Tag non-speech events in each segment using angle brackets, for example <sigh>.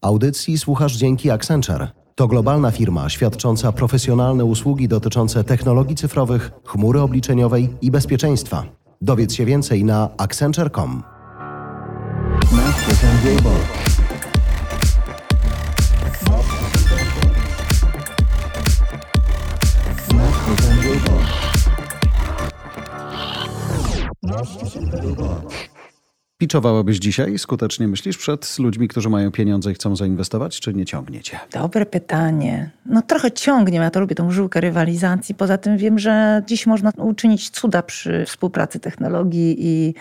Audycji słuchasz dzięki Accenture. To globalna firma świadcząca profesjonalne usługi dotyczące technologii cyfrowych, chmury obliczeniowej i bezpieczeństwa. Dowiedz się więcej na accenture.com. Piczowałabyś dzisiaj skutecznie, myślisz, przed ludźmi, którzy mają pieniądze i chcą zainwestować, czy nie ciągniecie? Dobre pytanie. No trochę ciągnie, ja to lubię tą żyłkę rywalizacji. Poza tym wiem, że dziś można uczynić cuda przy współpracy technologii i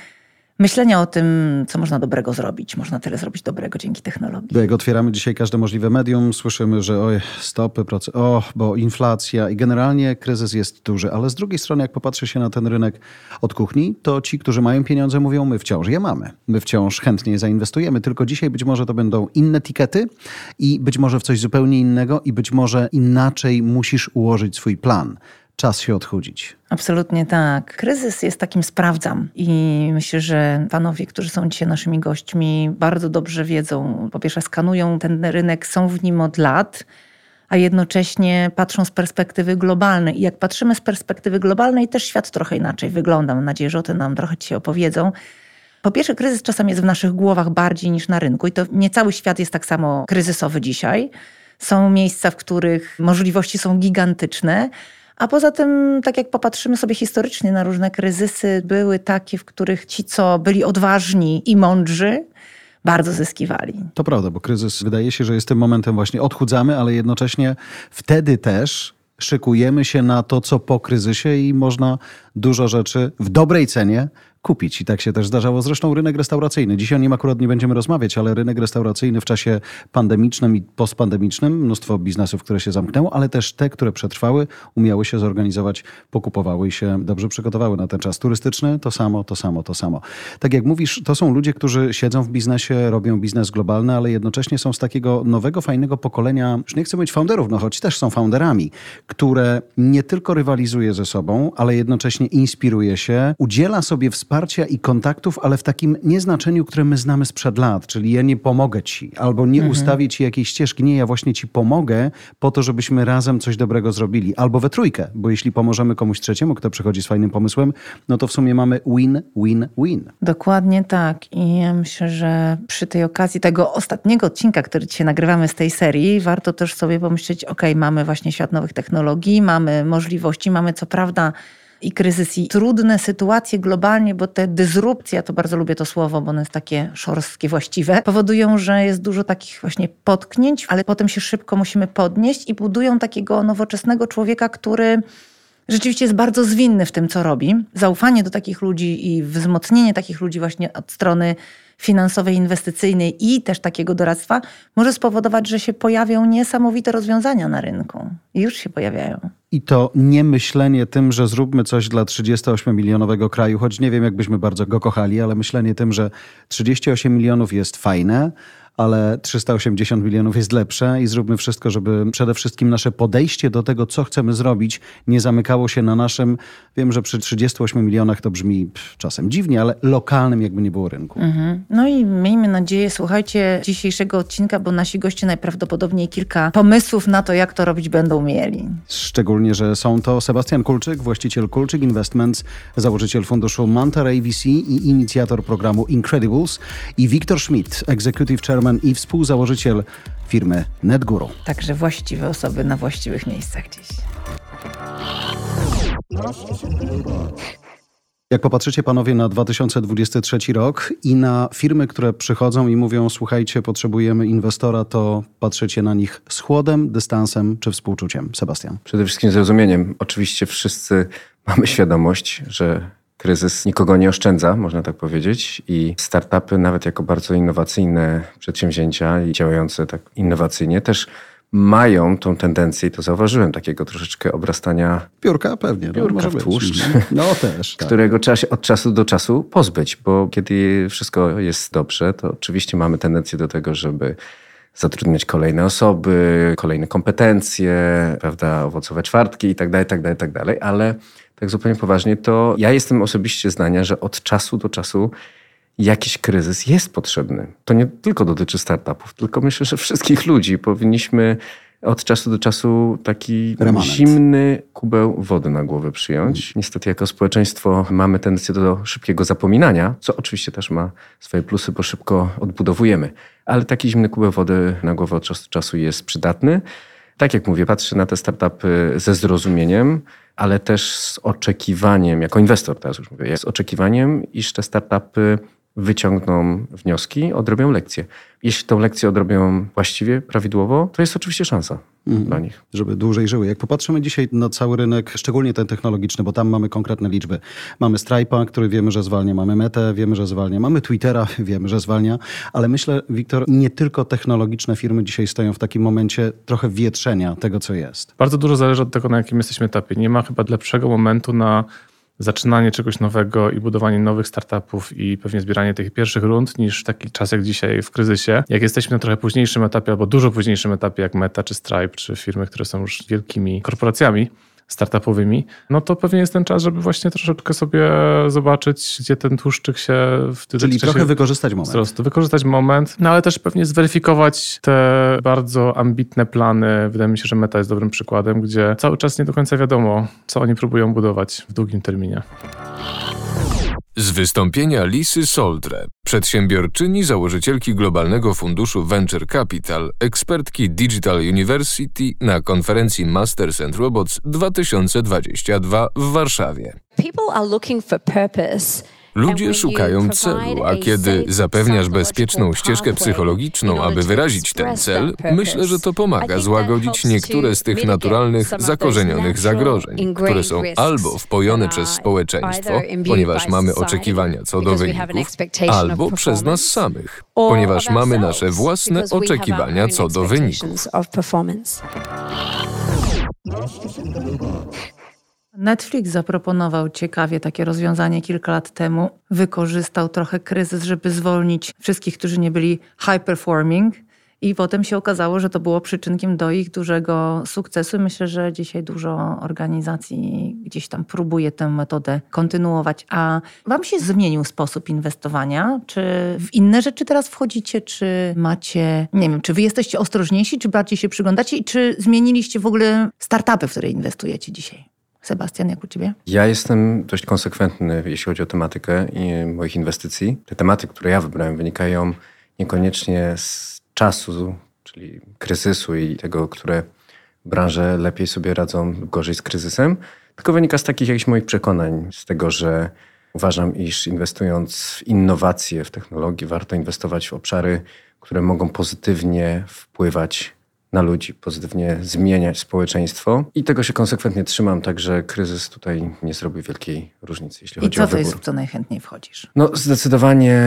myślenia o tym, co można dobrego zrobić. Można tyle zrobić dobrego dzięki technologii. Jak otwieramy dzisiaj każde możliwe medium, słyszymy, że oj, stopy, proce- o, bo inflacja i generalnie kryzys jest duży. Ale z drugiej strony, jak popatrzy się na ten rynek od kuchni, to ci, którzy mają pieniądze, mówią, my wciąż je mamy. My wciąż chętnie zainwestujemy, tylko dzisiaj być może to będą inne tikety i być może w coś zupełnie innego i być może inaczej musisz ułożyć swój plan. Czas się odchudzić. Absolutnie tak. Kryzys jest takim sprawdzam i myślę, że panowie, którzy są dzisiaj naszymi gośćmi, bardzo dobrze wiedzą. Po pierwsze, skanują ten rynek, są w nim od lat, a jednocześnie patrzą z perspektywy globalnej. I jak patrzymy z perspektywy globalnej, też świat trochę inaczej wygląda. Mam nadzieję, że o tym nam trochę dzisiaj opowiedzą. Po pierwsze, kryzys czasami jest w naszych głowach bardziej niż na rynku i to nie cały świat jest tak samo kryzysowy dzisiaj. Są miejsca, w których możliwości są gigantyczne, a poza tym, tak jak popatrzymy sobie historycznie na różne kryzysy, były takie, w których ci, co byli odważni i mądrzy, bardzo zyskiwali. To prawda, bo kryzys wydaje się, że jest tym momentem właśnie odchudzamy, ale jednocześnie wtedy też szykujemy się na to, co po kryzysie i można dużo rzeczy w dobrej cenie kupić. I tak się też zdarzało. Zresztą rynek restauracyjny. Dzisiaj o nim akurat nie będziemy rozmawiać, ale rynek restauracyjny w czasie pandemicznym i postpandemicznym, mnóstwo biznesów, które się zamknęło, ale też te, które przetrwały, umiały się zorganizować, pokupowały i się dobrze przygotowały na ten czas turystyczny. To samo, to samo, to samo. Tak jak mówisz, to są ludzie, którzy siedzą w biznesie, robią biznes globalny, ale jednocześnie są z takiego nowego, fajnego pokolenia, już nie chcę mówić founderów, no choć też są founderami, które nie tylko rywalizuje ze sobą, ale jednocześnie inspiruje się, udziela sobie wsparcia i kontaktów, ale w takim nieznaczeniu, które my znamy sprzed lat, czyli ja nie pomogę ci, albo nie Mhm. ustawię ci jakiejś ścieżki, nie, ja właśnie ci pomogę po to, żebyśmy razem coś dobrego zrobili, albo we trójkę, bo jeśli pomożemy komuś trzeciemu, kto przychodzi z fajnym pomysłem, no to w sumie mamy win, win, win. Dokładnie tak. I ja myślę, że przy tej okazji tego ostatniego odcinka, który dzisiaj nagrywamy z tej serii, warto też sobie pomyśleć, ok, mamy właśnie świat nowych technologii, mamy możliwości, mamy co prawda i kryzys, i trudne sytuacje globalnie, bo te dysrupcje, ja to bardzo lubię to słowo, bo ono jest takie szorstkie, właściwe, powodują, że jest dużo takich właśnie potknięć, ale potem się szybko musimy podnieść i budują takiego nowoczesnego człowieka, który rzeczywiście jest bardzo zwinny w tym, co robi. Zaufanie do takich ludzi i wzmocnienie takich ludzi właśnie od strony finansowej, inwestycyjnej i też takiego doradztwa może spowodować, że się pojawią niesamowite rozwiązania na rynku. I już się pojawiają. I to nie myślenie tym, że zróbmy coś dla 38-milionowego kraju, choć nie wiem, jakbyśmy bardzo go kochali, ale myślenie tym, że 38 milionów jest fajne, ale 380 milionów jest lepsze i zróbmy wszystko, żeby przede wszystkim nasze podejście do tego, co chcemy zrobić, nie zamykało się na naszym, wiem, że przy 38 milionach to brzmi czasem dziwnie, ale lokalnym jakby nie było rynku. No i miejmy nadzieję, słuchajcie dzisiejszego odcinka, bo nasi goście najprawdopodobniej kilka pomysłów na to, jak to robić będą mieli. Szczególnie, że są to Sebastian Kulczyk, właściciel Kulczyk Investments, założyciel funduszu Mantar AVC i inicjator programu Incredibles i Wiktor Schmidt, executive chairman i współzałożyciel firmy NetGuru. Także właściwe osoby na właściwych miejscach dziś. Jak popatrzycie panowie na 2023 rok i na firmy, które przychodzą i mówią, słuchajcie, potrzebujemy inwestora, to patrzycie na nich z chłodem, dystansem czy współczuciem? Sebastian. Przede wszystkim zrozumieniem. Oczywiście wszyscy mamy świadomość, że kryzys nikogo nie oszczędza, można tak powiedzieć, i startupy, nawet jako bardzo innowacyjne przedsięwzięcia i działające tak innowacyjnie, też mają tą tendencję, i to zauważyłem, takiego troszeczkę obrastania, Piórka pewnie. No, Piórka może w tłuszcz. No też. Tak. którego trzeba się od czasu do czasu pozbyć, bo kiedy wszystko jest dobrze, to oczywiście mamy tendencję do tego, żeby zatrudniać kolejne osoby, kolejne kompetencje, prawda, owocowe czwartki i tak dalej, tak dalej, tak dalej, ale tak zupełnie poważnie, to ja jestem osobiście zdania, że od czasu do czasu jakiś kryzys jest potrzebny. To nie tylko dotyczy startupów, tylko myślę, że wszystkich ludzi. Powinniśmy od czasu do czasu taki Remanent. zimny kubeł wody na głowę przyjąć. Niestety jako społeczeństwo mamy tendencję do szybkiego zapominania, co oczywiście też ma swoje plusy, bo szybko odbudowujemy. Ale taki zimny kubeł wody na głowę od czasu do czasu jest przydatny. Tak jak mówię, patrzę na te startupy ze zrozumieniem, ale też z oczekiwaniem, jako inwestor teraz już mówię, z oczekiwaniem, iż te startupy wyciągną wnioski, odrobią lekcje. Jeśli tą lekcję odrobią właściwie, prawidłowo, to jest oczywiście szansa dla nich. żeby dłużej żyły. Jak popatrzymy dzisiaj na cały rynek, szczególnie ten technologiczny, bo tam mamy konkretne liczby. Mamy Stripe'a, który wiemy, że zwalnia, mamy Metę, wiemy, że zwalnia, mamy Twittera, <laughs> wiemy, że zwalnia, ale myślę, Wiktor, nie tylko technologiczne firmy dzisiaj stoją w takim momencie trochę wietrzenia tego, co jest. Bardzo dużo zależy od tego, na jakim jesteśmy etapie. Nie ma chyba lepszego momentu na zaczynanie czegoś nowego i budowanie nowych startupów i pewnie zbieranie tych pierwszych rund niż taki czas jak dzisiaj w kryzysie. Jak jesteśmy na trochę późniejszym etapie albo dużo późniejszym etapie jak Meta czy Stripe czy firmy, które są już wielkimi korporacjami, startupowymi, no to pewnie jest ten czas, żeby właśnie troszeczkę sobie zobaczyć, gdzie ten tłuszczyk się w tym Czyli trochę wykorzystać moment. wzrostu, wykorzystać moment, no ale też pewnie zweryfikować te bardzo ambitne plany. Wydaje mi się, że Meta jest dobrym przykładem, gdzie cały czas nie do końca wiadomo, co oni próbują budować w długim terminie. Z wystąpienia Lisy Soldre, przedsiębiorczyni, założycielki globalnego funduszu Venture Capital, ekspertki Digital University na konferencji Masters and Robots 2022 w Warszawie. People are looking for purpose. Ludzie szukają celu, a kiedy zapewniasz bezpieczną ścieżkę psychologiczną, aby wyrazić ten cel, myślę, że to pomaga złagodzić niektóre z tych naturalnych, zakorzenionych zagrożeń, które są albo wpojone przez społeczeństwo, ponieważ mamy oczekiwania co do wyników, albo przez nas samych, ponieważ mamy nasze własne oczekiwania co do wyników. Netflix zaproponował ciekawie takie rozwiązanie kilka lat temu. Wykorzystał trochę kryzys, żeby zwolnić wszystkich, którzy nie byli high performing. I potem się okazało, że to było przyczynkiem do ich dużego sukcesu. Myślę, że dzisiaj dużo organizacji gdzieś tam próbuje tę metodę kontynuować. A wam się zmienił sposób inwestowania? Czy w inne rzeczy teraz wchodzicie? Czy macie, nie wiem, czy wy jesteście ostrożniejsi, czy bardziej się przyglądacie? I czy zmieniliście w ogóle startupy, w które inwestujecie dzisiaj? Sebastian, jak u ciebie? Ja jestem dość konsekwentny, jeśli chodzi o tematykę moich inwestycji. Te tematy, które ja wybrałem, wynikają niekoniecznie z czasu, czyli kryzysu i tego, które branże lepiej sobie radzą gorzej z kryzysem, tylko wynika z takich jakichś moich przekonań, z tego, że uważam, iż inwestując w innowacje, w technologię, warto inwestować w obszary, które mogą pozytywnie wpływać na ludzi, pozytywnie zmieniać społeczeństwo. I tego się konsekwentnie trzymam, także kryzys tutaj nie zrobi wielkiej różnicy, jeśli I chodzi co o to wybór. jest, w co najchętniej wchodzisz? No, zdecydowanie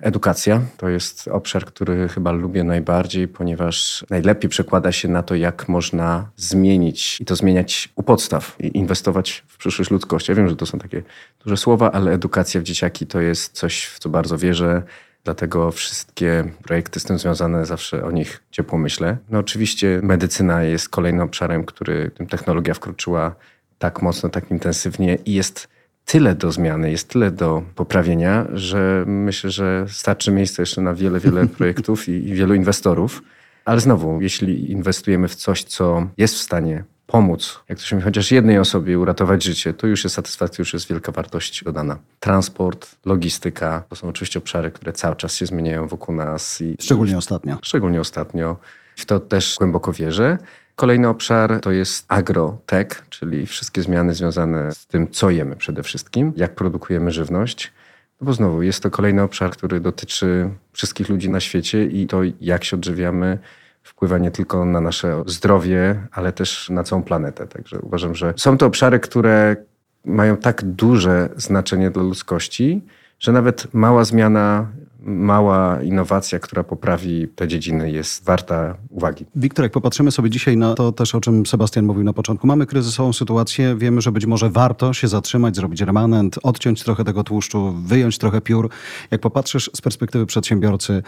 edukacja to jest obszar, który chyba lubię najbardziej, ponieważ najlepiej przekłada się na to, jak można zmienić i to zmieniać u podstaw i inwestować w przyszłość ludzkości. Ja wiem, że to są takie duże słowa, ale edukacja w dzieciaki to jest coś, w co bardzo wierzę. Dlatego wszystkie projekty z tym związane, zawsze o nich ciepło myślę. No oczywiście medycyna jest kolejnym obszarem, który technologia wkroczyła tak mocno, tak intensywnie i jest tyle do zmiany, jest tyle do poprawienia, że myślę, że starczy miejsca jeszcze na wiele, wiele <laughs> projektów i, i wielu inwestorów. Ale znowu, jeśli inwestujemy w coś, co jest w stanie pomóc, jak to się mówi, chociaż jednej osobie uratować życie, to już jest satysfakcja, już jest wielka wartość dodana. Transport, logistyka, to są oczywiście obszary, które cały czas się zmieniają wokół nas. I, Szczególnie ostatnio. szczególnie ostatnio. W to też głęboko wierzę. Kolejny obszar to jest agrotech, czyli wszystkie zmiany związane z tym, co jemy przede wszystkim, jak produkujemy żywność. No bo znowu jest to kolejny obszar, który dotyczy wszystkich ludzi na świecie i to, jak się odżywiamy, wpływa nie tylko na nasze zdrowie, ale też na całą planetę. Także uważam, że są to obszary, które mają tak duże znaczenie dla ludzkości, że nawet mała zmiana, mała innowacja, która poprawi te dziedziny, jest warta uwagi. Wiktor, jak popatrzymy sobie dzisiaj na to też, o czym Sebastian mówił na początku, mamy kryzysową sytuację, wiemy, że być może warto się zatrzymać, zrobić remanent, odciąć trochę tego tłuszczu, wyjąć trochę piór. Jak popatrzysz z perspektywy przedsiębiorcy,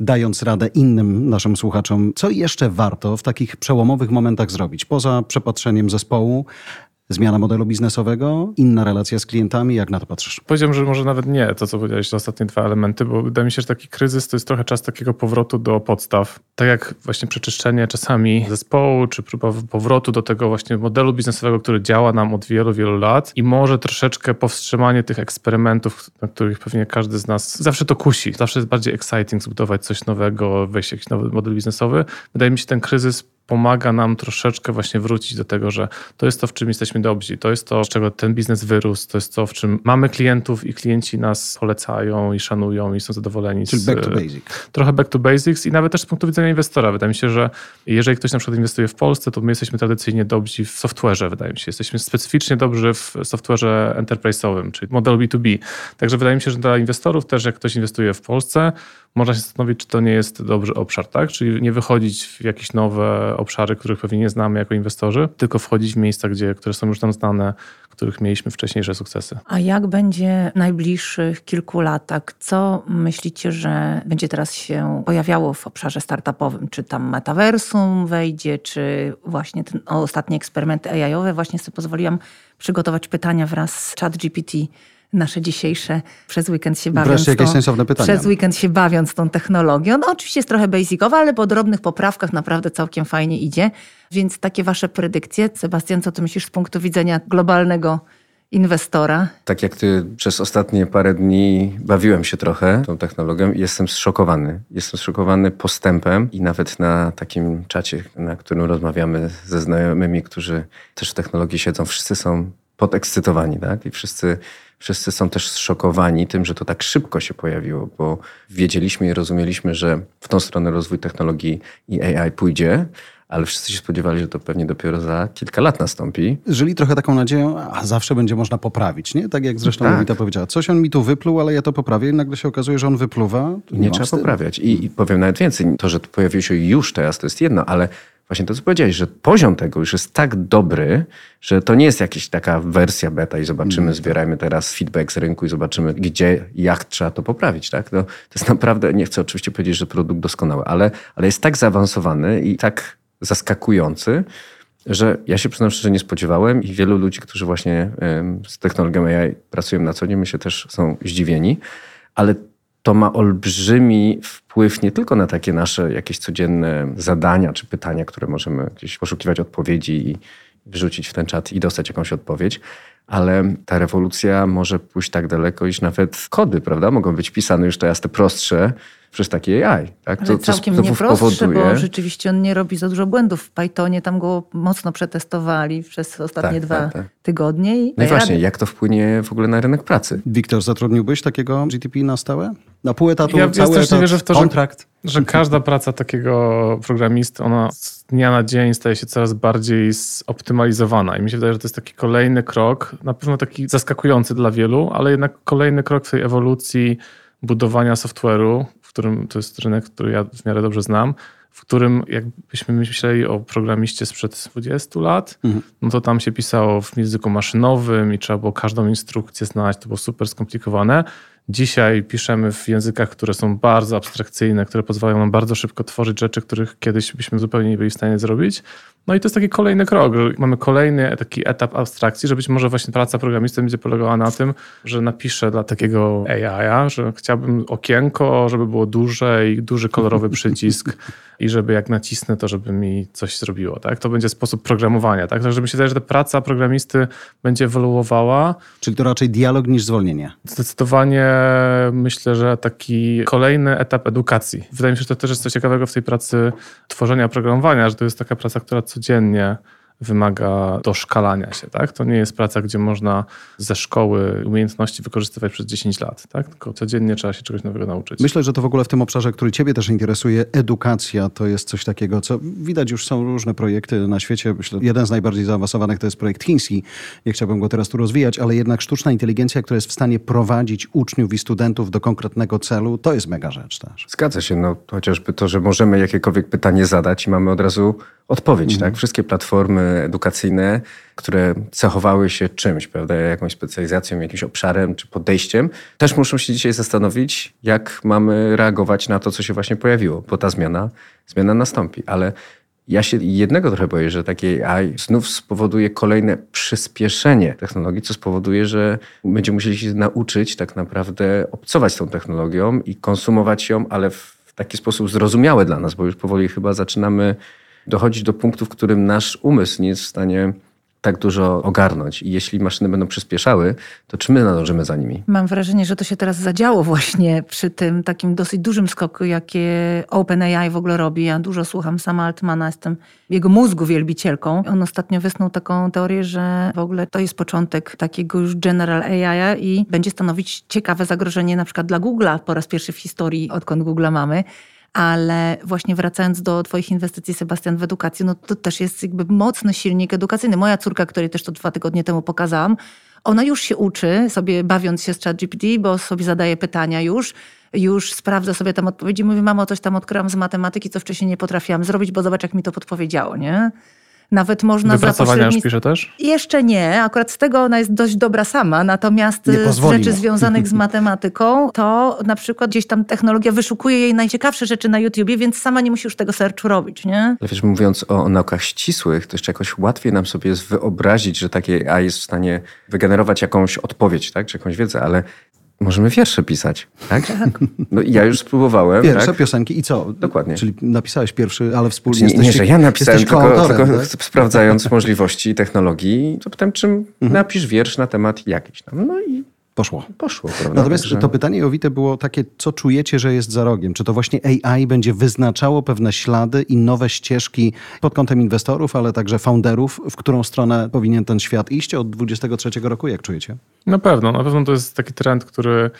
dając radę innym naszym słuchaczom, co jeszcze warto w takich przełomowych momentach zrobić, poza przepatrzeniem zespołu, Zmiana modelu biznesowego, inna relacja z klientami, jak na to patrzysz? Powiedziałbym, że może nawet nie to, co powiedziałeś, te ostatnie dwa elementy, bo wydaje mi się, że taki kryzys to jest trochę czas takiego powrotu do podstaw. Tak jak właśnie przeczyszczenie czasami zespołu, czy próba powrotu do tego właśnie modelu biznesowego, który działa nam od wielu, wielu lat i może troszeczkę powstrzymanie tych eksperymentów, na których pewnie każdy z nas zawsze to kusi. Zawsze jest bardziej exciting zbudować coś nowego, wejść jakiś nowy model biznesowy. Wydaje mi się, ten kryzys pomaga nam troszeczkę właśnie wrócić do tego, że to jest to, w czym jesteśmy dobrzy, to jest to, z czego ten biznes wyrósł, to jest to, w czym mamy klientów i klienci nas polecają i szanują i są zadowoleni. Czyli z, back to basic. Trochę back to basics i nawet też z punktu widzenia inwestora. Wydaje mi się, że jeżeli ktoś na przykład inwestuje w Polsce, to my jesteśmy tradycyjnie dobrzy w software'ze, wydaje mi się. Jesteśmy specyficznie dobrzy w software'ze enterprise'owym, czyli modelu B2B. Także wydaje mi się, że dla inwestorów też, jak ktoś inwestuje w Polsce, można się zastanowić, czy to nie jest dobry obszar, tak? Czyli nie wychodzić w jakieś nowe obszary, których pewnie nie znamy jako inwestorzy, tylko wchodzić w miejsca, gdzie, które są już nam znane, których mieliśmy wcześniejsze sukcesy. A jak będzie w najbliższych kilku latach? Co myślicie, że będzie teraz się pojawiało w obszarze startupowym? Czy tam metaversum wejdzie, czy właśnie ten ostatnie eksperymenty AI-owe? Właśnie sobie pozwoliłam przygotować pytania wraz z ChatGPT nasze dzisiejsze przez weekend się bawiąc. Wreszcie jakieś tą, sensowne pytania. Przez weekend się bawiąc tą technologią. No oczywiście jest trochę basicowa, ale po drobnych poprawkach naprawdę całkiem fajnie idzie. Więc takie wasze predykcje. Sebastian, co ty myślisz z punktu widzenia globalnego inwestora? Tak jak ty przez ostatnie parę dni bawiłem się trochę tą technologią i jestem zszokowany. Jestem zszokowany postępem i nawet na takim czacie, na którym rozmawiamy ze znajomymi, którzy też w technologii siedzą, wszyscy są podekscytowani, tak? I wszyscy Wszyscy są też zszokowani tym, że to tak szybko się pojawiło, bo wiedzieliśmy i rozumieliśmy, że w tą stronę rozwój technologii i AI pójdzie, ale wszyscy się spodziewali, że to pewnie dopiero za kilka lat nastąpi. Żyli trochę taką nadzieją, a zawsze będzie można poprawić, nie? Tak jak zresztą tak. powiedziała. Coś on mi tu wypluł, ale ja to poprawię i nagle się okazuje, że on wypluwa. Nie, nie trzeba poprawiać. I, I powiem nawet więcej. To, że to pojawiło się już teraz, to jest jedno, ale właśnie to, co powiedziałeś, że poziom tego już jest tak dobry, że to nie jest jakaś taka wersja beta i zobaczymy, mm. zbierajmy teraz feedback z rynku i zobaczymy, gdzie, jak trzeba to poprawić. Tak? No, to jest naprawdę, nie chcę oczywiście powiedzieć, że produkt doskonały, ale, ale jest tak zaawansowany i tak zaskakujący, że ja się przyznam szczerze nie spodziewałem i wielu ludzi, którzy właśnie z technologią AI pracują na co dzień, myślę też są zdziwieni, ale to ma olbrzymi wpływ nie tylko na takie nasze jakieś codzienne zadania czy pytania, które możemy gdzieś poszukiwać odpowiedzi i wrzucić w ten czat i dostać jakąś odpowiedź, ale ta rewolucja może pójść tak daleko, iż nawet kody, prawda, mogą być pisane już teraz te prostsze przez takie AI. Tak? Ale to, całkiem to, to nie prostsze, bo rzeczywiście on nie robi za dużo błędów. W Pythonie tam go mocno przetestowali przez ostatnie tak, dwa tak, tak. tygodnie. I no i właśnie, jak to wpłynie w ogóle na rynek pracy? Wiktor, zatrudniłbyś takiego GTP na stałe? Na pół etatu, ja, cały ja etat, wierzę w to, kontrakt? Że, że każda praca takiego programisty, ona z dnia na dzień staje się coraz bardziej zoptymalizowana. I mi się wydaje, że to jest taki kolejny krok, na pewno taki zaskakujący dla wielu, ale jednak kolejny krok w tej ewolucji budowania software'u, w którym to jest rynek, który ja w miarę dobrze znam, w którym jakbyśmy myśleli o programiście sprzed 20 lat, mhm. no to tam się pisało w języku maszynowym i trzeba było każdą instrukcję znać, to było super skomplikowane. Dzisiaj piszemy w językach, które są bardzo abstrakcyjne, które pozwalają nam bardzo szybko tworzyć rzeczy, których kiedyś byśmy zupełnie nie byli w stanie zrobić. No i to jest taki kolejny krok. Mamy kolejny taki etap abstrakcji, że być może właśnie praca programisty będzie polegała na tym, że napiszę dla takiego AI, że chciałbym okienko, żeby było duże i duży kolorowy <laughs> przycisk i żeby jak nacisnę, to żeby mi coś zrobiło. Tak? To będzie sposób programowania. Tak? Także mi się wydaje, że ta praca programisty będzie ewoluowała. Czyli to raczej dialog niż zwolnienie? Zdecydowanie myślę, że taki kolejny etap edukacji. Wydaje mi się, że to też jest coś ciekawego w tej pracy tworzenia programowania, że to jest taka praca, która codziennie wymaga doszkalania się. Tak? To nie jest praca, gdzie można ze szkoły umiejętności wykorzystywać przez 10 lat. Tak? Tylko codziennie trzeba się czegoś nowego nauczyć. Myślę, że to w ogóle w tym obszarze, który Ciebie też interesuje, edukacja to jest coś takiego, co widać już są różne projekty na świecie. Myślę, jeden z najbardziej zaawansowanych to jest projekt chiński. Nie chciałbym go teraz tu rozwijać, ale jednak sztuczna inteligencja, która jest w stanie prowadzić uczniów i studentów do konkretnego celu, to jest mega rzecz też. Zgadza się. No, chociażby to, że możemy jakiekolwiek pytanie zadać i mamy od razu odpowiedź. Mhm. Tak? Wszystkie platformy edukacyjne, które cechowały się czymś, prawda, jakąś specjalizacją, jakimś obszarem czy podejściem, też muszą się dzisiaj zastanowić, jak mamy reagować na to, co się właśnie pojawiło, bo ta zmiana, zmiana nastąpi. Ale Ja się jednego trochę boję, że takie AI znów spowoduje kolejne przyspieszenie technologii, co spowoduje, że będziemy musieli się nauczyć tak naprawdę obcować z tą technologią i konsumować ją, ale w taki sposób zrozumiały dla nas, bo już powoli chyba zaczynamy dochodzić do punktu, w którym nasz umysł nie jest w stanie tak dużo ogarnąć. I jeśli maszyny będą przyspieszały, to czy my nadążymy za nimi? Mam wrażenie, że to się teraz zadziało właśnie przy tym takim dosyć dużym skoku, jakie OpenAI w ogóle robi. Ja dużo słucham sama Altmana, jestem jego mózgu wielbicielką. On ostatnio wysnuł taką teorię, że w ogóle to jest początek takiego już General AI i będzie stanowić ciekawe zagrożenie na przykład dla Google'a po raz pierwszy w historii, odkąd Google'a mamy. Ale właśnie wracając do Twoich inwestycji, Sebastian, w edukację, no to też jest jakby mocny silnik edukacyjny. Moja córka, której też to dwa tygodnie temu pokazałam, ona już się uczy, sobie bawiąc się z ChatGPT, bo sobie zadaje pytania już, już sprawdza sobie tam odpowiedzi. Mówi, mamo, coś tam odkryłam z matematyki, co wcześniej nie potrafiłam zrobić, bo zobacz, jak mi to podpowiedziało, nie? Nawet można Wypracowania już pisze też? Jeszcze nie. Akurat z tego ona jest dość dobra sama. Natomiast z rzeczy związanych z <laughs> matematyką, to na przykład gdzieś tam technologia wyszukuje jej najciekawsze rzeczy na YouTubie, więc sama nie musi już tego searchu robić, nie? Ale wiesz, mówiąc o, o naukach ścisłych, to jeszcze jakoś łatwiej nam sobie jest wyobrazić, że takie AI jest w stanie wygenerować jakąś odpowiedź, tak, czy jakąś wiedzę, ale możemy wiersze pisać, tak? No, ja już spróbowałem, Pierwsze tak? piosenki i co? Dokładnie. Czyli napisałeś pierwszy, ale wspólnie Nie, nie, jesteście- że ja napisałem, jesteś tylko, tylko tak? sprawdzając możliwości technologii, to pytam, czym napisz wiersz na temat jakiś tam. No i Poszło. poszło, prawda? Natomiast Także- to pytanie Jowite było takie, co czujecie, że jest za rogiem? Czy to właśnie AI będzie wyznaczało pewne ślady i nowe ścieżki pod kątem inwestorów, ale także founderów, w którą stronę powinien ten świat iść od 23 roku, jak czujecie? Na pewno, na pewno to jest taki trend, który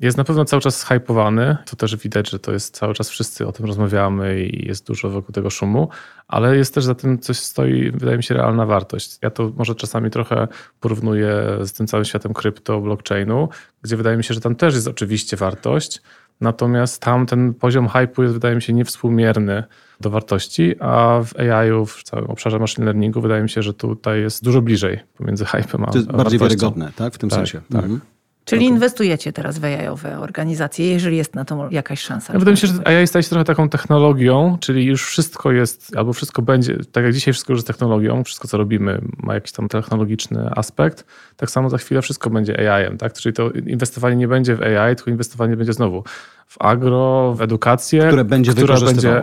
jest na pewno cały czas hypowany. To też widać, że to jest cały czas wszyscy o tym rozmawiamy i jest dużo wokół tego szumu, ale jest też za tym coś stoi, wydaje mi się, realna wartość. Ja to może czasami trochę porównuję z tym całym światem krypto, blockchainu, gdzie wydaje mi się, że tam też jest oczywiście wartość, natomiast tam ten poziom hypu jest, wydaje mi się, niewspółmierny do wartości, a w AI-u, w całym obszarze machine learningu wydaje mi się, że tutaj jest dużo bliżej pomiędzy hypem a To jest a bardziej wartością. wiarygodne, tak? W tym Tak, sensie. tak. Mhm. Czyli inwestujecie teraz w AI-owe organizacje, jeżeli jest na to jakaś szansa. Ja wydaje mi się, że AI staje się trochę taką technologią, czyli już wszystko jest, albo wszystko będzie, tak jak dzisiaj wszystko już jest technologią, wszystko co robimy ma jakiś tam technologiczny aspekt, tak samo za chwilę wszystko będzie AI-em, tak? Czyli to inwestowanie nie będzie w AI, tylko inwestowanie będzie znowu w agro, w edukację, Które będzie która będzie.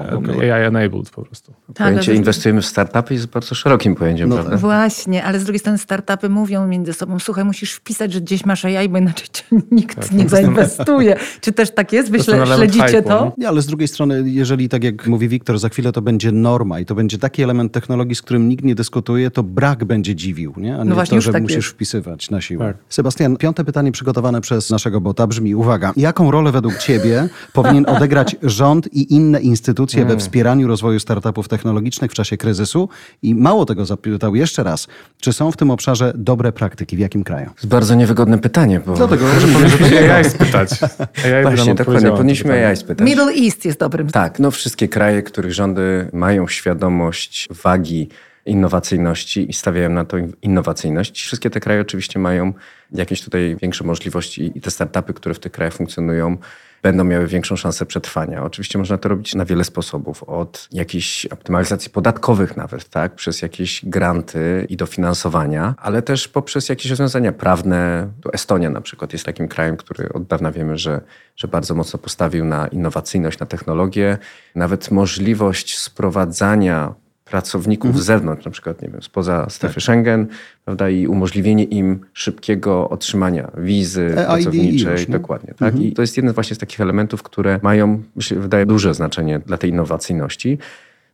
AI-enabled po prostu. Tak, Pojęcie ale- inwestujemy w startupy jest bardzo szerokim pojęciem, No prawda? Właśnie, ale z drugiej strony startupy mówią między sobą, słuchaj, musisz wpisać, że gdzieś masz AI, bo inaczej cię <laughs> nikt Tak, nie zainwestuje. Czy też tak jest? Wy śle- śledzicie hype'u, to? no. Nie, ale z drugiej strony, jeżeli tak jak mówi Wiktor, za chwilę to będzie norma i to będzie taki element technologii, z którym nikt nie dyskutuje, to brak będzie dziwił, nie? a nie No właśnie, to, już że tak musisz jest. wpisywać na siłę. Tak. Sebastian, piąte pytanie przygotowane przez naszego bota brzmi, uwaga, jaką rolę według ciebie powinien odegrać rząd i inne instytucje Hmm. we wspieraniu rozwoju startupów technologicznych w czasie kryzysu? I mało tego zapytał jeszcze raz, czy są w tym obszarze dobre praktyki, w jakim kraju? To jest bardzo niewygodne pytanie, bo... Dlatego, że Powinniśmy <laughs> AI spytać. AI Właśnie, dokładnie, powinniśmy. AI spytać. Middle East jest dobrym. Tak, no wszystkie kraje, których rządy mają świadomość wagi innowacyjności i stawiają na to innowacyjność. Wszystkie te kraje oczywiście mają jakieś tutaj większe możliwości i te startupy, które w tych krajach funkcjonują, będą miały większą szansę przetrwania. Oczywiście można to robić na wiele sposobów, od jakichś optymalizacji podatkowych nawet, tak, przez jakieś granty i dofinansowania, ale też poprzez jakieś rozwiązania prawne. Tu Estonia na przykład jest takim krajem, który od dawna wiemy, że, że bardzo mocno postawił na innowacyjność, na technologię. Nawet możliwość sprowadzania pracowników z zewnątrz, na przykład, nie wiem, spoza strefy Schengen, prawda, i umożliwienie im szybkiego otrzymania wizy EID pracowniczej. już, nie? Dokładnie, tak. I to jest jeden właśnie z takich elementów, które mają, myślę, wydaje duże znaczenie dla tej innowacyjności.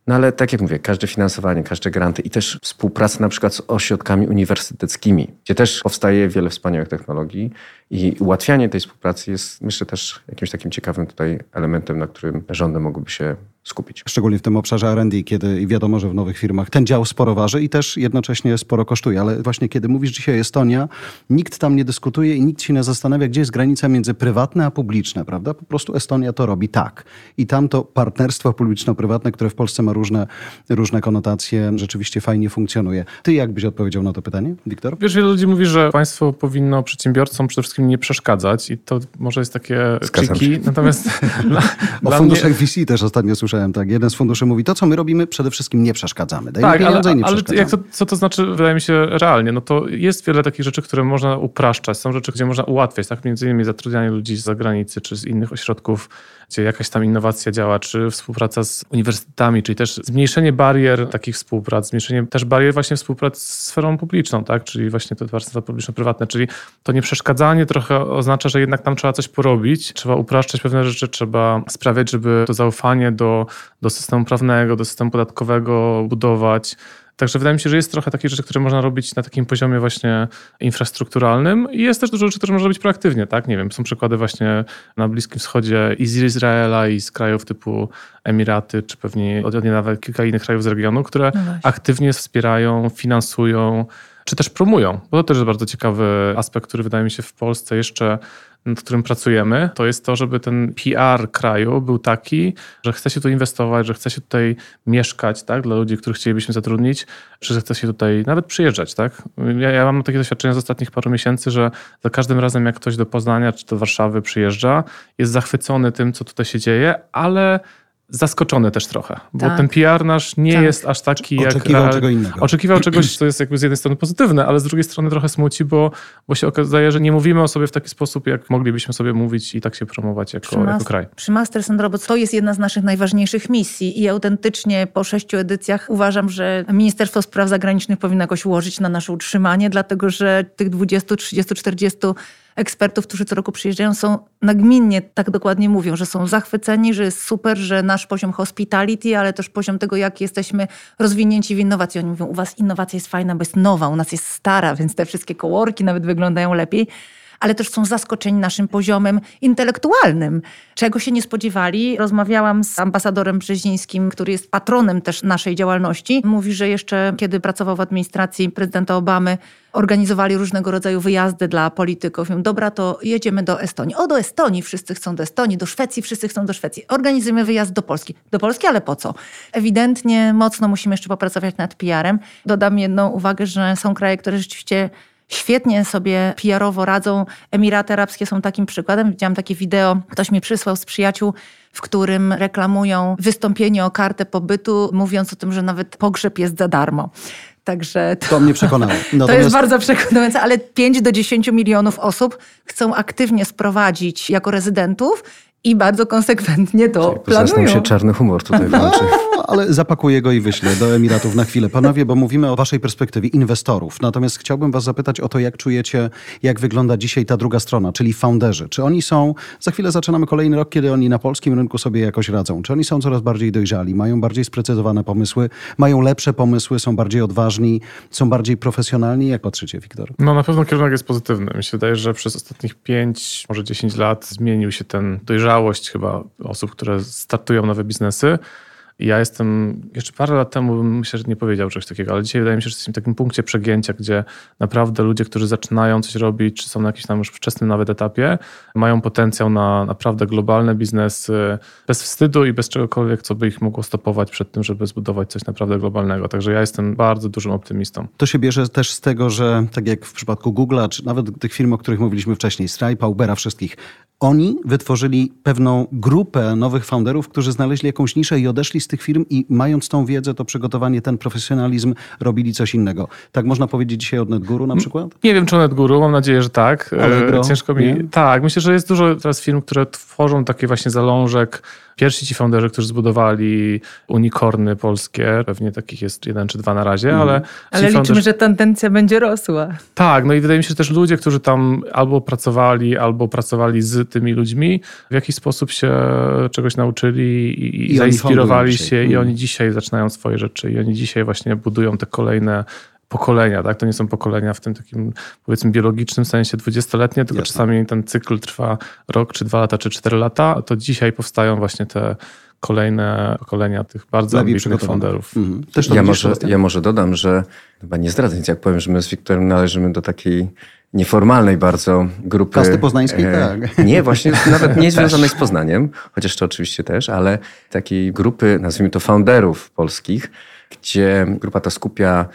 No ale tak jak mówię, każde finansowanie, każde granty i też współpraca na przykład z ośrodkami uniwersyteckimi, gdzie też powstaje wiele wspaniałych technologii i ułatwianie tej współpracy jest myślę też jakimś takim ciekawym tutaj elementem, na którym rządy mogłyby się skupić. Szczególnie w tym obszarze R&D, kiedy wiadomo, że w nowych firmach ten dział sporo waży i też jednocześnie sporo kosztuje. Ale właśnie kiedy mówisz dzisiaj Estonia, nikt tam nie dyskutuje i nikt się nie zastanawia, gdzie jest granica między prywatne a publiczne, prawda? Po prostu Estonia to robi tak. I tam to partnerstwo publiczno-prywatne, które w Polsce ma różne, różne konotacje, rzeczywiście fajnie funkcjonuje. Ty jak byś odpowiedział na to pytanie, Wiktor? Wiesz, wiele ludzi mówi, że państwo powinno przedsiębiorcom przede wszystkim nie przeszkadzać i to może jest takie tricky, natomiast <laughs> <laughs> dla, O dla mnie... funduszach VC też ostatnio słyszałem. tak. Jeden z funduszy mówi, to co my robimy, przede wszystkim nie przeszkadzamy. Dajmy tak, pieniądze ale, i nie ale jak to, co to znaczy, wydaje mi się, realnie? No to jest wiele takich rzeczy, które można upraszczać. Są rzeczy, gdzie można ułatwiać, tak? Między innymi zatrudnianie ludzi z zagranicy czy z innych ośrodków, gdzie jakaś tam innowacja działa, czy współpraca z uniwersytetami, czyli też zmniejszenie barier takich współprac, zmniejszenie też barier właśnie współpracy z sferą publiczną, tak? Czyli właśnie te partnerstwa publiczno-prywatne, czyli to nieprzeszkadzanie trochę oznacza, że jednak tam trzeba coś porobić, trzeba upraszczać pewne rzeczy, trzeba sprawiać, żeby to zaufanie do, do systemu prawnego, do systemu podatkowego budować. Także wydaje mi się, że jest trochę takich rzeczy, które można robić na takim poziomie właśnie infrastrukturalnym i jest też dużo rzeczy, które można robić proaktywnie, tak? Nie wiem, są przykłady właśnie na Bliskim Wschodzie i z Izraela i z krajów typu Emiraty, czy pewnie od nawet kilka innych krajów z regionu, które No aktywnie wspierają, finansują, czy też promują. Bo to też jest bardzo ciekawy aspekt, który wydaje mi się w Polsce jeszcze nad którym pracujemy, to jest to, żeby ten PR kraju był taki, że chce się tu inwestować, że chce się tutaj mieszkać, tak, dla ludzi, których chcielibyśmy zatrudnić, czy że chce się tutaj nawet przyjeżdżać, tak. Ja, ja mam takie doświadczenia z ostatnich paru miesięcy, że za każdym razem, jak ktoś do Poznania czy do Warszawy przyjeżdża, jest zachwycony tym, co tutaj się dzieje, ale zaskoczony też trochę, bo Tak. ten PR nasz nie Tak. jest aż taki jak... Oczekiwał real- czego innego. Oczekiwał <clears throat> czegoś, co jest jakby z jednej strony pozytywne, ale z drugiej strony trochę smuci, bo, bo się okazuje, że nie mówimy o sobie w taki sposób, jak moglibyśmy sobie mówić i tak się promować jako, jako Mas- kraj. Przy Masters and Robots to jest jedna z naszych najważniejszych misji i autentycznie po sześciu edycjach uważam, że Ministerstwo Spraw Zagranicznych powinno jakoś ułożyć na nasze utrzymanie, dlatego że tych 20, 30, 40 ekspertów, którzy co roku przyjeżdżają, są nagminnie, tak dokładnie mówią, że są zachwyceni, że jest super, że nasz poziom hospitality, ale też poziom tego, jak jesteśmy rozwinięci w innowacji. Oni mówią, u was innowacja jest fajna, bo jest nowa, u nas jest stara, więc te wszystkie kołorki nawet wyglądają lepiej ale też są zaskoczeni naszym poziomem intelektualnym, czego się nie spodziewali. Rozmawiałam z ambasadorem Brzezińskim, który jest patronem też naszej działalności. Mówi, że jeszcze kiedy pracował w administracji prezydenta Obamy, organizowali różnego rodzaju wyjazdy dla polityków. Mówią, dobra, to jedziemy do Estonii. O, do Estonii wszyscy chcą do Estonii, do Szwecji wszyscy chcą do Szwecji. Organizujemy wyjazd do Polski. Do Polski, ale po co? Ewidentnie mocno musimy jeszcze popracować nad PR-em. Dodam jedną uwagę, że są kraje, które rzeczywiście świetnie sobie PR-owo radzą. Emiraty Arabskie są takim przykładem. Widziałam takie wideo, ktoś mi przysłał z przyjaciół, w którym reklamują wystąpienie o kartę pobytu, mówiąc o tym, że nawet pogrzeb jest za darmo. Także to, To mnie przekonało. <laughs> to Natomiast jest bardzo przekonujące, ale 5 do 10 milionów osób chcą aktywnie sprowadzić jako rezydentów i bardzo konsekwentnie to Zasnął planują. się czarny humor tutaj <laughs> włączy. No, ale zapakuję go i wyślę do Emiratów na chwilę. Panowie, bo mówimy o waszej perspektywie inwestorów. Natomiast chciałbym was zapytać o to, jak czujecie, jak wygląda dzisiaj ta druga strona, czyli founderzy. Czy oni są, za chwilę zaczynamy kolejny rok, kiedy oni na polskim rynku sobie jakoś radzą. Czy oni są coraz bardziej dojrzali, mają bardziej sprecyzowane pomysły, mają lepsze pomysły, są bardziej odważni, są bardziej profesjonalni? Jak patrzycie, Wiktor? No na pewno kierunek jest pozytywny. Mi się wydaje, że przez ostatnich 5, może 10 lat zmienił się ten dojrzałość chyba osób, które startują nowe biznesy. Ja jestem, jeszcze parę lat temu bym myślę, że nie powiedział czegoś takiego, ale dzisiaj wydaje mi się, że jesteśmy w takim punkcie przegięcia, gdzie naprawdę ludzie, którzy zaczynają coś robić, czy są na jakimś tam już wczesnym nawet etapie, mają potencjał na naprawdę globalne biznesy, bez wstydu i bez czegokolwiek, co by ich mogło stopować przed tym, żeby zbudować coś naprawdę globalnego. Także ja jestem bardzo dużym optymistą. To się bierze też z tego, że tak jak w przypadku Google'a, czy nawet tych firm, o których mówiliśmy wcześniej, Stripe'a, Ubera, wszystkich, oni wytworzyli pewną grupę nowych founderów, którzy znaleźli jakąś niszę i odeszli z tych firm i mając tą wiedzę, to przygotowanie, ten profesjonalizm, robili coś innego. Tak można powiedzieć dzisiaj od NetGuru na przykład? Nie wiem, czy NetGuru, mam nadzieję, że tak. Allegro, E, Ciężko mi. nie? Tak, myślę, że jest dużo teraz firm, które tworzą taki właśnie zalążek. Pierwsi ci founderzy, którzy zbudowali unikorny polskie, pewnie takich jest jeden czy dwa na razie, Mhm. ale. Ale liczymy, founderzy- że tendencja będzie rosła. Tak, no i wydaje mi się, że też ludzie, którzy tam albo pracowali, albo pracowali z tymi ludźmi, w jakiś sposób się czegoś nauczyli i, i, zainspirowali się dzisiaj. i Mm. oni dzisiaj zaczynają swoje rzeczy i oni dzisiaj właśnie budują te kolejne pokolenia, tak? To nie są pokolenia w tym takim powiedzmy biologicznym sensie dwudziestoletnie, tylko Jasne. czasami ten cykl trwa rok, czy dwa lata, czy cztery lata, to dzisiaj powstają właśnie te kolejne pokolenia tych bardzo Lepiej ambitnych founderów. Mhm. Też to Ja może, ja może dodam, że chyba nie zdradzę nic, jak powiem, że my z Wiktorem należymy do takiej nieformalnej bardzo grupy. Kasty poznańskiej? Tak. Nie, właśnie <laughs> nawet nie związanej z Poznaniem, chociaż to oczywiście też, ale takiej grupy, nazwijmy to founderów polskich, gdzie grupa ta skupia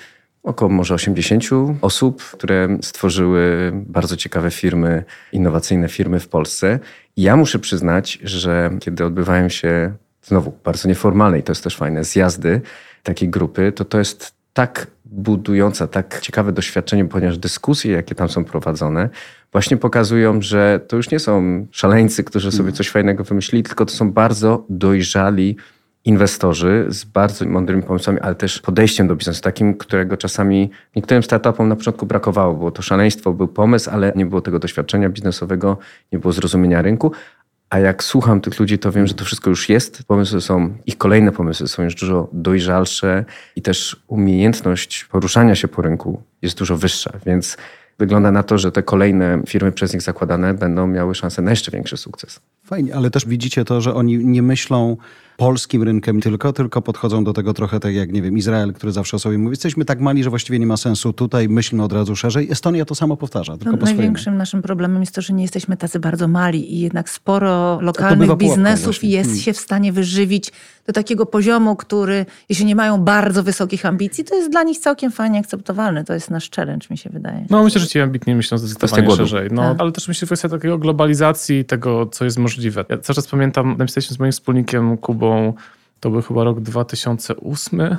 około może 80 osób, które stworzyły bardzo ciekawe firmy, innowacyjne firmy w Polsce. I ja muszę przyznać, że kiedy odbywają się znowu bardzo nieformalnej, to jest też fajne, zjazdy takiej grupy, to to jest tak budująca, tak ciekawe doświadczenie, ponieważ dyskusje, jakie tam są prowadzone, właśnie pokazują, że to już nie są szaleńcy, którzy sobie coś fajnego wymyślili, tylko to są bardzo dojrzali inwestorzy z bardzo mądrymi pomysłami, ale też podejściem do biznesu, takim, którego czasami niektórym startupom na początku brakowało. Było to szaleństwo, był pomysł, ale nie było tego doświadczenia biznesowego, nie było zrozumienia rynku. A jak słucham tych ludzi, to wiem, że to wszystko już jest. Pomysły są, ich kolejne pomysły są już dużo dojrzalsze i też umiejętność poruszania się po rynku jest dużo wyższa. Więc wygląda na to, że te kolejne firmy przez nich zakładane będą miały szansę na jeszcze większy sukces. Fajnie, ale też widzicie to, że oni nie myślą polskim rynkiem tylko, tylko podchodzą do tego trochę tak jak, nie wiem, Izrael, który zawsze o sobie mówi, jesteśmy tak mali, że właściwie nie ma sensu. Tutaj myślmy od razu szerzej. Estonia to samo powtarza, tylko No, po swojemu. największym naszym problemem jest to, że nie jesteśmy tacy bardzo mali i jednak sporo lokalnych biznesów właśnie. jest Hmm. się w stanie wyżywić do takiego poziomu, który, jeśli nie mają bardzo wysokich ambicji, to jest dla nich całkiem fajnie akceptowalny. To jest nasz challenge, mi się wydaje. No myślę, że ci ambitni myślą zdecydowanie szerzej. No, Tak. Ale też myślę, że kwestia takiego globalizacji tego, co jest możliwe. Ja cały czas pamiętam, napisaliśmy z moim wspólnikiem Kubą, to był chyba rok 2008,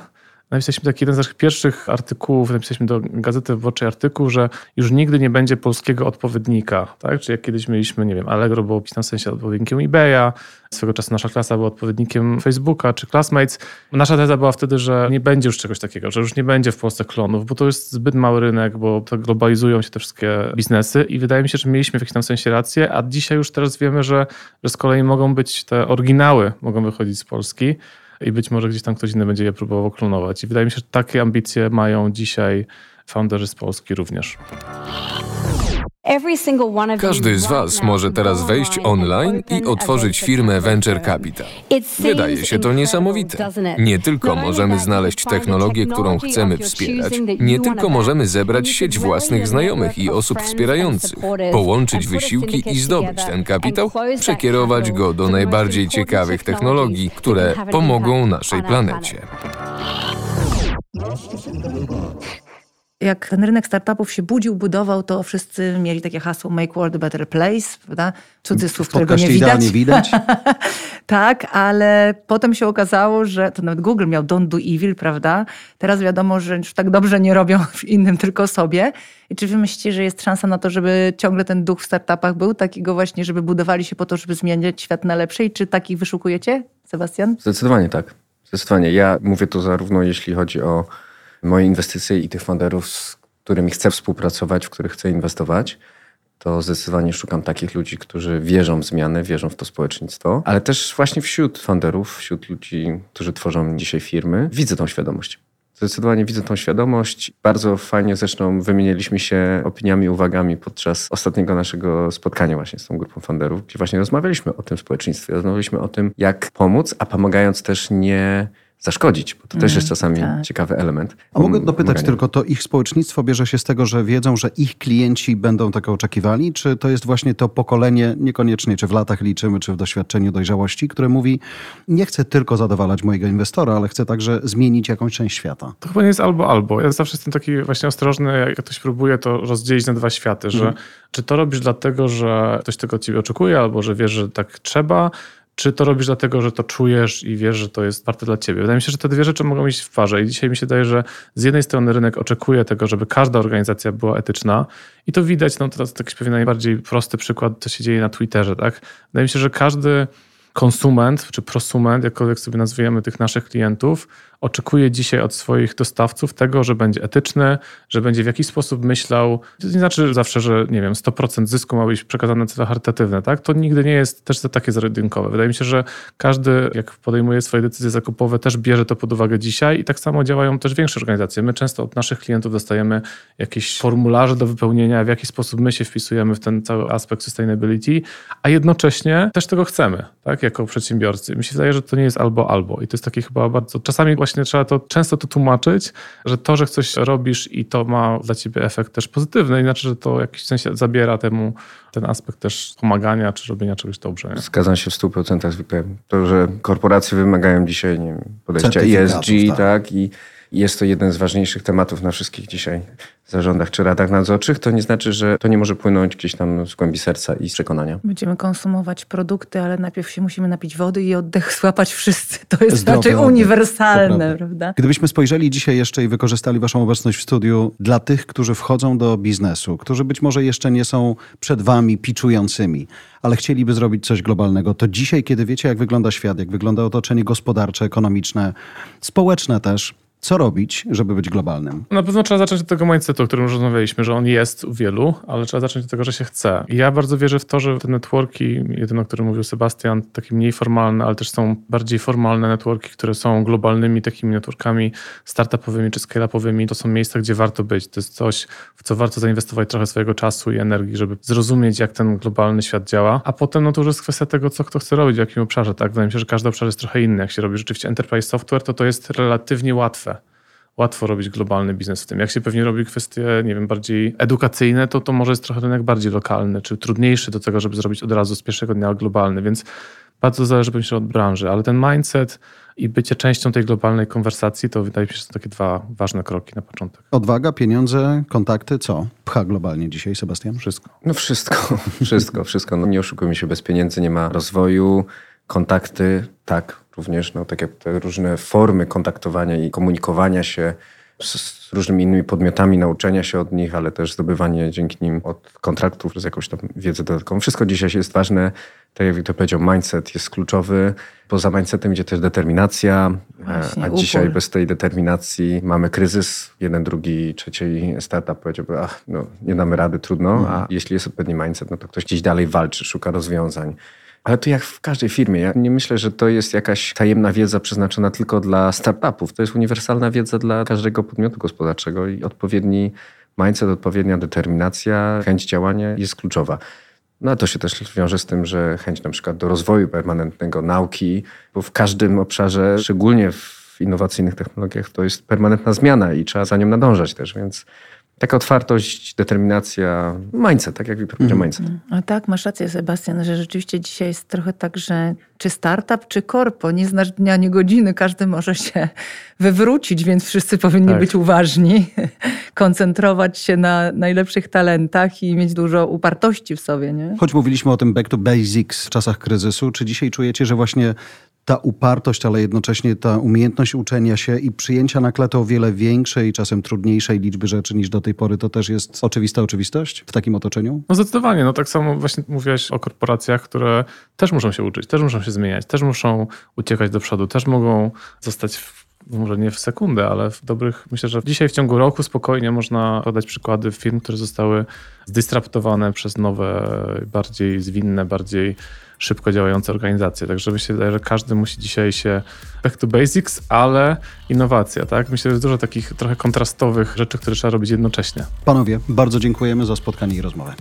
Napisaliśmy taki jeden z naszych pierwszych artykułów, napisaliśmy do Gazety Wyborczej artykuł, że już nigdy nie będzie polskiego odpowiednika. Tak? Czyli jak kiedyś mieliśmy, nie wiem, Allegro było w tym sensie odpowiednikiem eBaya, swego czasu nasza klasa była odpowiednikiem Facebooka czy Classmates. Nasza teza była wtedy, że nie będzie już czegoś takiego, że już nie będzie w Polsce klonów, bo to jest zbyt mały rynek, bo to globalizują się te wszystkie biznesy i wydaje mi się, że mieliśmy w jakimś tam sensie rację, a dzisiaj już teraz wiemy, że, że z kolei mogą być te oryginały, mogą wychodzić z Polski i być może gdzieś tam ktoś inny będzie je próbował klonować. I wydaje mi się, że takie ambicje mają dzisiaj founderzy z Polski również. Każdy z Was może teraz wejść online i otworzyć firmę Venture Capital. Wydaje się to niesamowite. Nie tylko możemy znaleźć technologię, którą chcemy wspierać, nie tylko możemy zebrać sieć własnych znajomych i osób wspierających, połączyć wysiłki i zdobyć ten kapitał, przekierować go do najbardziej ciekawych technologii, które pomogą naszej planecie. Jak ten rynek startupów się budził, budował, to wszyscy mieli takie hasło Make World a Better Place, prawda? Cudzysłów, którego nie widać. idealnie widać. <laughs> tak, ale potem się okazało, że to nawet Google miał Don't Do Evil, prawda? Teraz wiadomo, że już tak dobrze nie robią w innym, tylko sobie. I czy wy myślicie, że jest szansa na to, żeby ciągle ten duch w startupach był? Takiego właśnie, żeby budowali się po to, żeby zmieniać świat na lepsze? I czy takich wyszukujecie, Sebastian? Zdecydowanie tak. Zdecydowanie. Ja mówię to zarówno jeśli chodzi o moje inwestycje i tych funderów, z którymi chcę współpracować, w których chcę inwestować, to zdecydowanie szukam takich ludzi, którzy wierzą w zmiany, wierzą w to społeczeństwo, ale też właśnie wśród funderów, wśród ludzi, którzy tworzą dzisiaj firmy, widzę tą świadomość. Zdecydowanie widzę tą świadomość. Bardzo fajnie zresztą wymieniliśmy się opiniami, uwagami podczas ostatniego naszego spotkania właśnie z tą grupą funderów, gdzie właśnie rozmawialiśmy o tym społeczeństwie, rozmawialiśmy o tym, jak pomóc, a pomagając też nie zaszkodzić, bo to też jest czasami tak. ciekawy element. A mogę dopytać Pomagania. tylko, to ich społecznictwo bierze się z tego, że wiedzą, że ich klienci będą tego oczekiwali, czy to jest właśnie to pokolenie, niekoniecznie czy w latach liczymy, czy w doświadczeniu dojrzałości, które mówi, nie chcę tylko zadowalać mojego inwestora, ale chcę także zmienić jakąś część świata. To chyba nie jest albo albo. Ja zawsze jestem taki właśnie ostrożny, jak ktoś próbuje to rozdzielić na dwa światy, że czy to robisz dlatego, że ktoś tego od ciebie oczekuje, albo że wiesz, że tak trzeba, czy to robisz dlatego, że to czujesz i wiesz, że to jest warte dla ciebie. Wydaje mi się, że te dwie rzeczy mogą iść w parze i dzisiaj mi się daje, że z jednej strony rynek oczekuje tego, żeby każda organizacja była etyczna i to widać, no teraz jakiś pewien najbardziej prosty przykład, co się dzieje na Twitterze, tak? Wydaje mi się, że każdy konsument czy prosument, jakkolwiek sobie nazwiemy tych naszych klientów, oczekuje dzisiaj od swoich dostawców tego, że będzie etyczny, że będzie w jakiś sposób myślał. To nie znaczy zawsze, że nie wiem, 100% zysku ma być przekazane na cele charytatywne, tak? To nigdy nie jest też takie zero-jedynkowe. Wydaje mi się, że każdy, jak podejmuje swoje decyzje zakupowe, też bierze to pod uwagę dzisiaj i tak samo działają też większe organizacje. My często od naszych klientów dostajemy jakieś formularze do wypełnienia, w jaki sposób my się wpisujemy w ten cały aspekt sustainability, a jednocześnie też tego chcemy, tak? Jako przedsiębiorcy. Mi się wydaje, że to nie jest albo albo i to jest takie chyba bardzo, czasami właśnie trzeba to często to tłumaczyć, że to, że coś robisz i to ma dla ciebie efekt też pozytywny, inaczej, że to w jakimś sensie zabiera temu ten aspekt też pomagania czy robienia czegoś dobrze. Nie? Zgadzam się w 100% zwykle. To, że korporacje wymagają dzisiaj nie wiem, podejścia ESG, tak. tak, i, jest to jeden z ważniejszych tematów na wszystkich dzisiaj zarządach czy radach nadzorczych, to nie znaczy, że to nie może płynąć gdzieś tam z głębi serca i z przekonania. Będziemy konsumować produkty, ale najpierw się musimy napić wody i oddech <laughs> złapać wszyscy. To jest Zdrowy raczej uniwersalne, prawda? Gdybyśmy spojrzeli dzisiaj jeszcze i wykorzystali Waszą obecność w studiu dla tych, którzy wchodzą do biznesu, którzy być może jeszcze nie są przed Wami piczującymi, ale chcieliby zrobić coś globalnego, to dzisiaj, kiedy wiecie, jak wygląda świat, jak wygląda otoczenie gospodarcze, ekonomiczne, społeczne też, co robić, żeby być globalnym? Na pewno trzeba zacząć od tego mindsetu, o którym już rozmawialiśmy, że on jest u wielu, ale trzeba zacząć od tego, że się chce. Ja bardzo wierzę w to, że te networki, jeden o którym mówił Sebastian, takie mniej formalne, ale też są bardziej formalne networki, które są globalnymi takimi networkami startupowymi czy scale-upowymi, to są miejsca, gdzie warto być. To jest coś, w co warto zainwestować trochę swojego czasu i energii, żeby zrozumieć, jak ten globalny świat działa. A potem no to już jest kwestia tego, co kto chce robić, w jakim obszarze. Tak? Wydaje mi się, że każdy obszar jest trochę inny. Jak się robi rzeczywiście enterprise software, to to jest relatywnie łatwe łatwo robić globalny biznes w tym. Jak się pewnie robi kwestie, nie wiem, bardziej edukacyjne, to to może jest trochę rynek bardziej lokalny, czy trudniejszy do tego, żeby zrobić od razu z pierwszego dnia globalny, więc bardzo zależy myślę od branży, ale ten mindset i bycie częścią tej globalnej konwersacji, to wydaje mi się, że są takie dwa ważne kroki na początek. Odwaga, pieniądze, kontakty, co? Pcha globalnie dzisiaj, Sebastian? Wszystko. No wszystko, <laughs> wszystko, wszystko. No nie oszukujmy się, bez pieniędzy nie ma rozwoju, kontakty, tak, również, no tak jak te różne formy kontaktowania i komunikowania się z, z różnymi innymi podmiotami, nauczenia się od nich, ale też zdobywanie dzięki nim od kontraktów z jakąś tam wiedzę dodatkową. Wszystko dzisiaj jest ważne. Tak jak Wiktor powiedział, mindset jest kluczowy. Poza mindsetem idzie też determinacja, Właśnie, a upór. dzisiaj bez tej determinacji mamy kryzys. Jeden, drugi, trzeci startup powiedziałby, ach, no nie damy rady, trudno. A jeśli jest odpowiedni mindset, no to ktoś gdzieś dalej walczy, szuka rozwiązań. Ale to jak w każdej firmie. Ja nie myślę, że to jest jakaś tajemna wiedza przeznaczona tylko dla startupów. To jest uniwersalna wiedza dla każdego podmiotu gospodarczego i odpowiedni mindset, odpowiednia determinacja, chęć działania jest kluczowa. No a to się też wiąże z tym, że chęć na przykład do rozwoju permanentnego, nauki, bo w każdym obszarze, szczególnie w innowacyjnych technologiach, to jest permanentna zmiana i trzeba za nią nadążać też, więc taka otwartość, determinacja, mindset, tak jak Wiktor powiedział, mindset. A tak, masz rację, Sebastian, że rzeczywiście dzisiaj jest trochę tak, że czy startup, czy korpo, nie znasz dnia, ani godziny, każdy może się wywrócić, więc wszyscy powinni Tak. być uważni, <laughs> koncentrować się na najlepszych talentach i mieć dużo upartości w sobie, nie? Choć mówiliśmy o tym back to basics w czasach kryzysu, czy dzisiaj czujecie, że właśnie ta upartość, ale jednocześnie ta umiejętność uczenia się i przyjęcia na klatę o wiele większej, czasem trudniejszej liczby rzeczy niż do tej pory, to też jest oczywista oczywistość w takim otoczeniu? No zdecydowanie, no tak samo właśnie mówiłeś o korporacjach, które też muszą się uczyć, też muszą się zmieniać, też muszą uciekać do przodu, też mogą zostać w, może nie w sekundę, ale w dobrych, myślę, że dzisiaj w ciągu roku spokojnie można podać przykłady firm, które zostały zdisraptowane przez nowe, bardziej zwinne, bardziej szybko działające organizacje. Także myślę, że każdy musi dzisiaj się back to basics, ale innowacja, tak? Myślę, że jest dużo takich trochę kontrastowych rzeczy, które trzeba robić jednocześnie. Panowie, bardzo dziękujemy za spotkanie i rozmowę.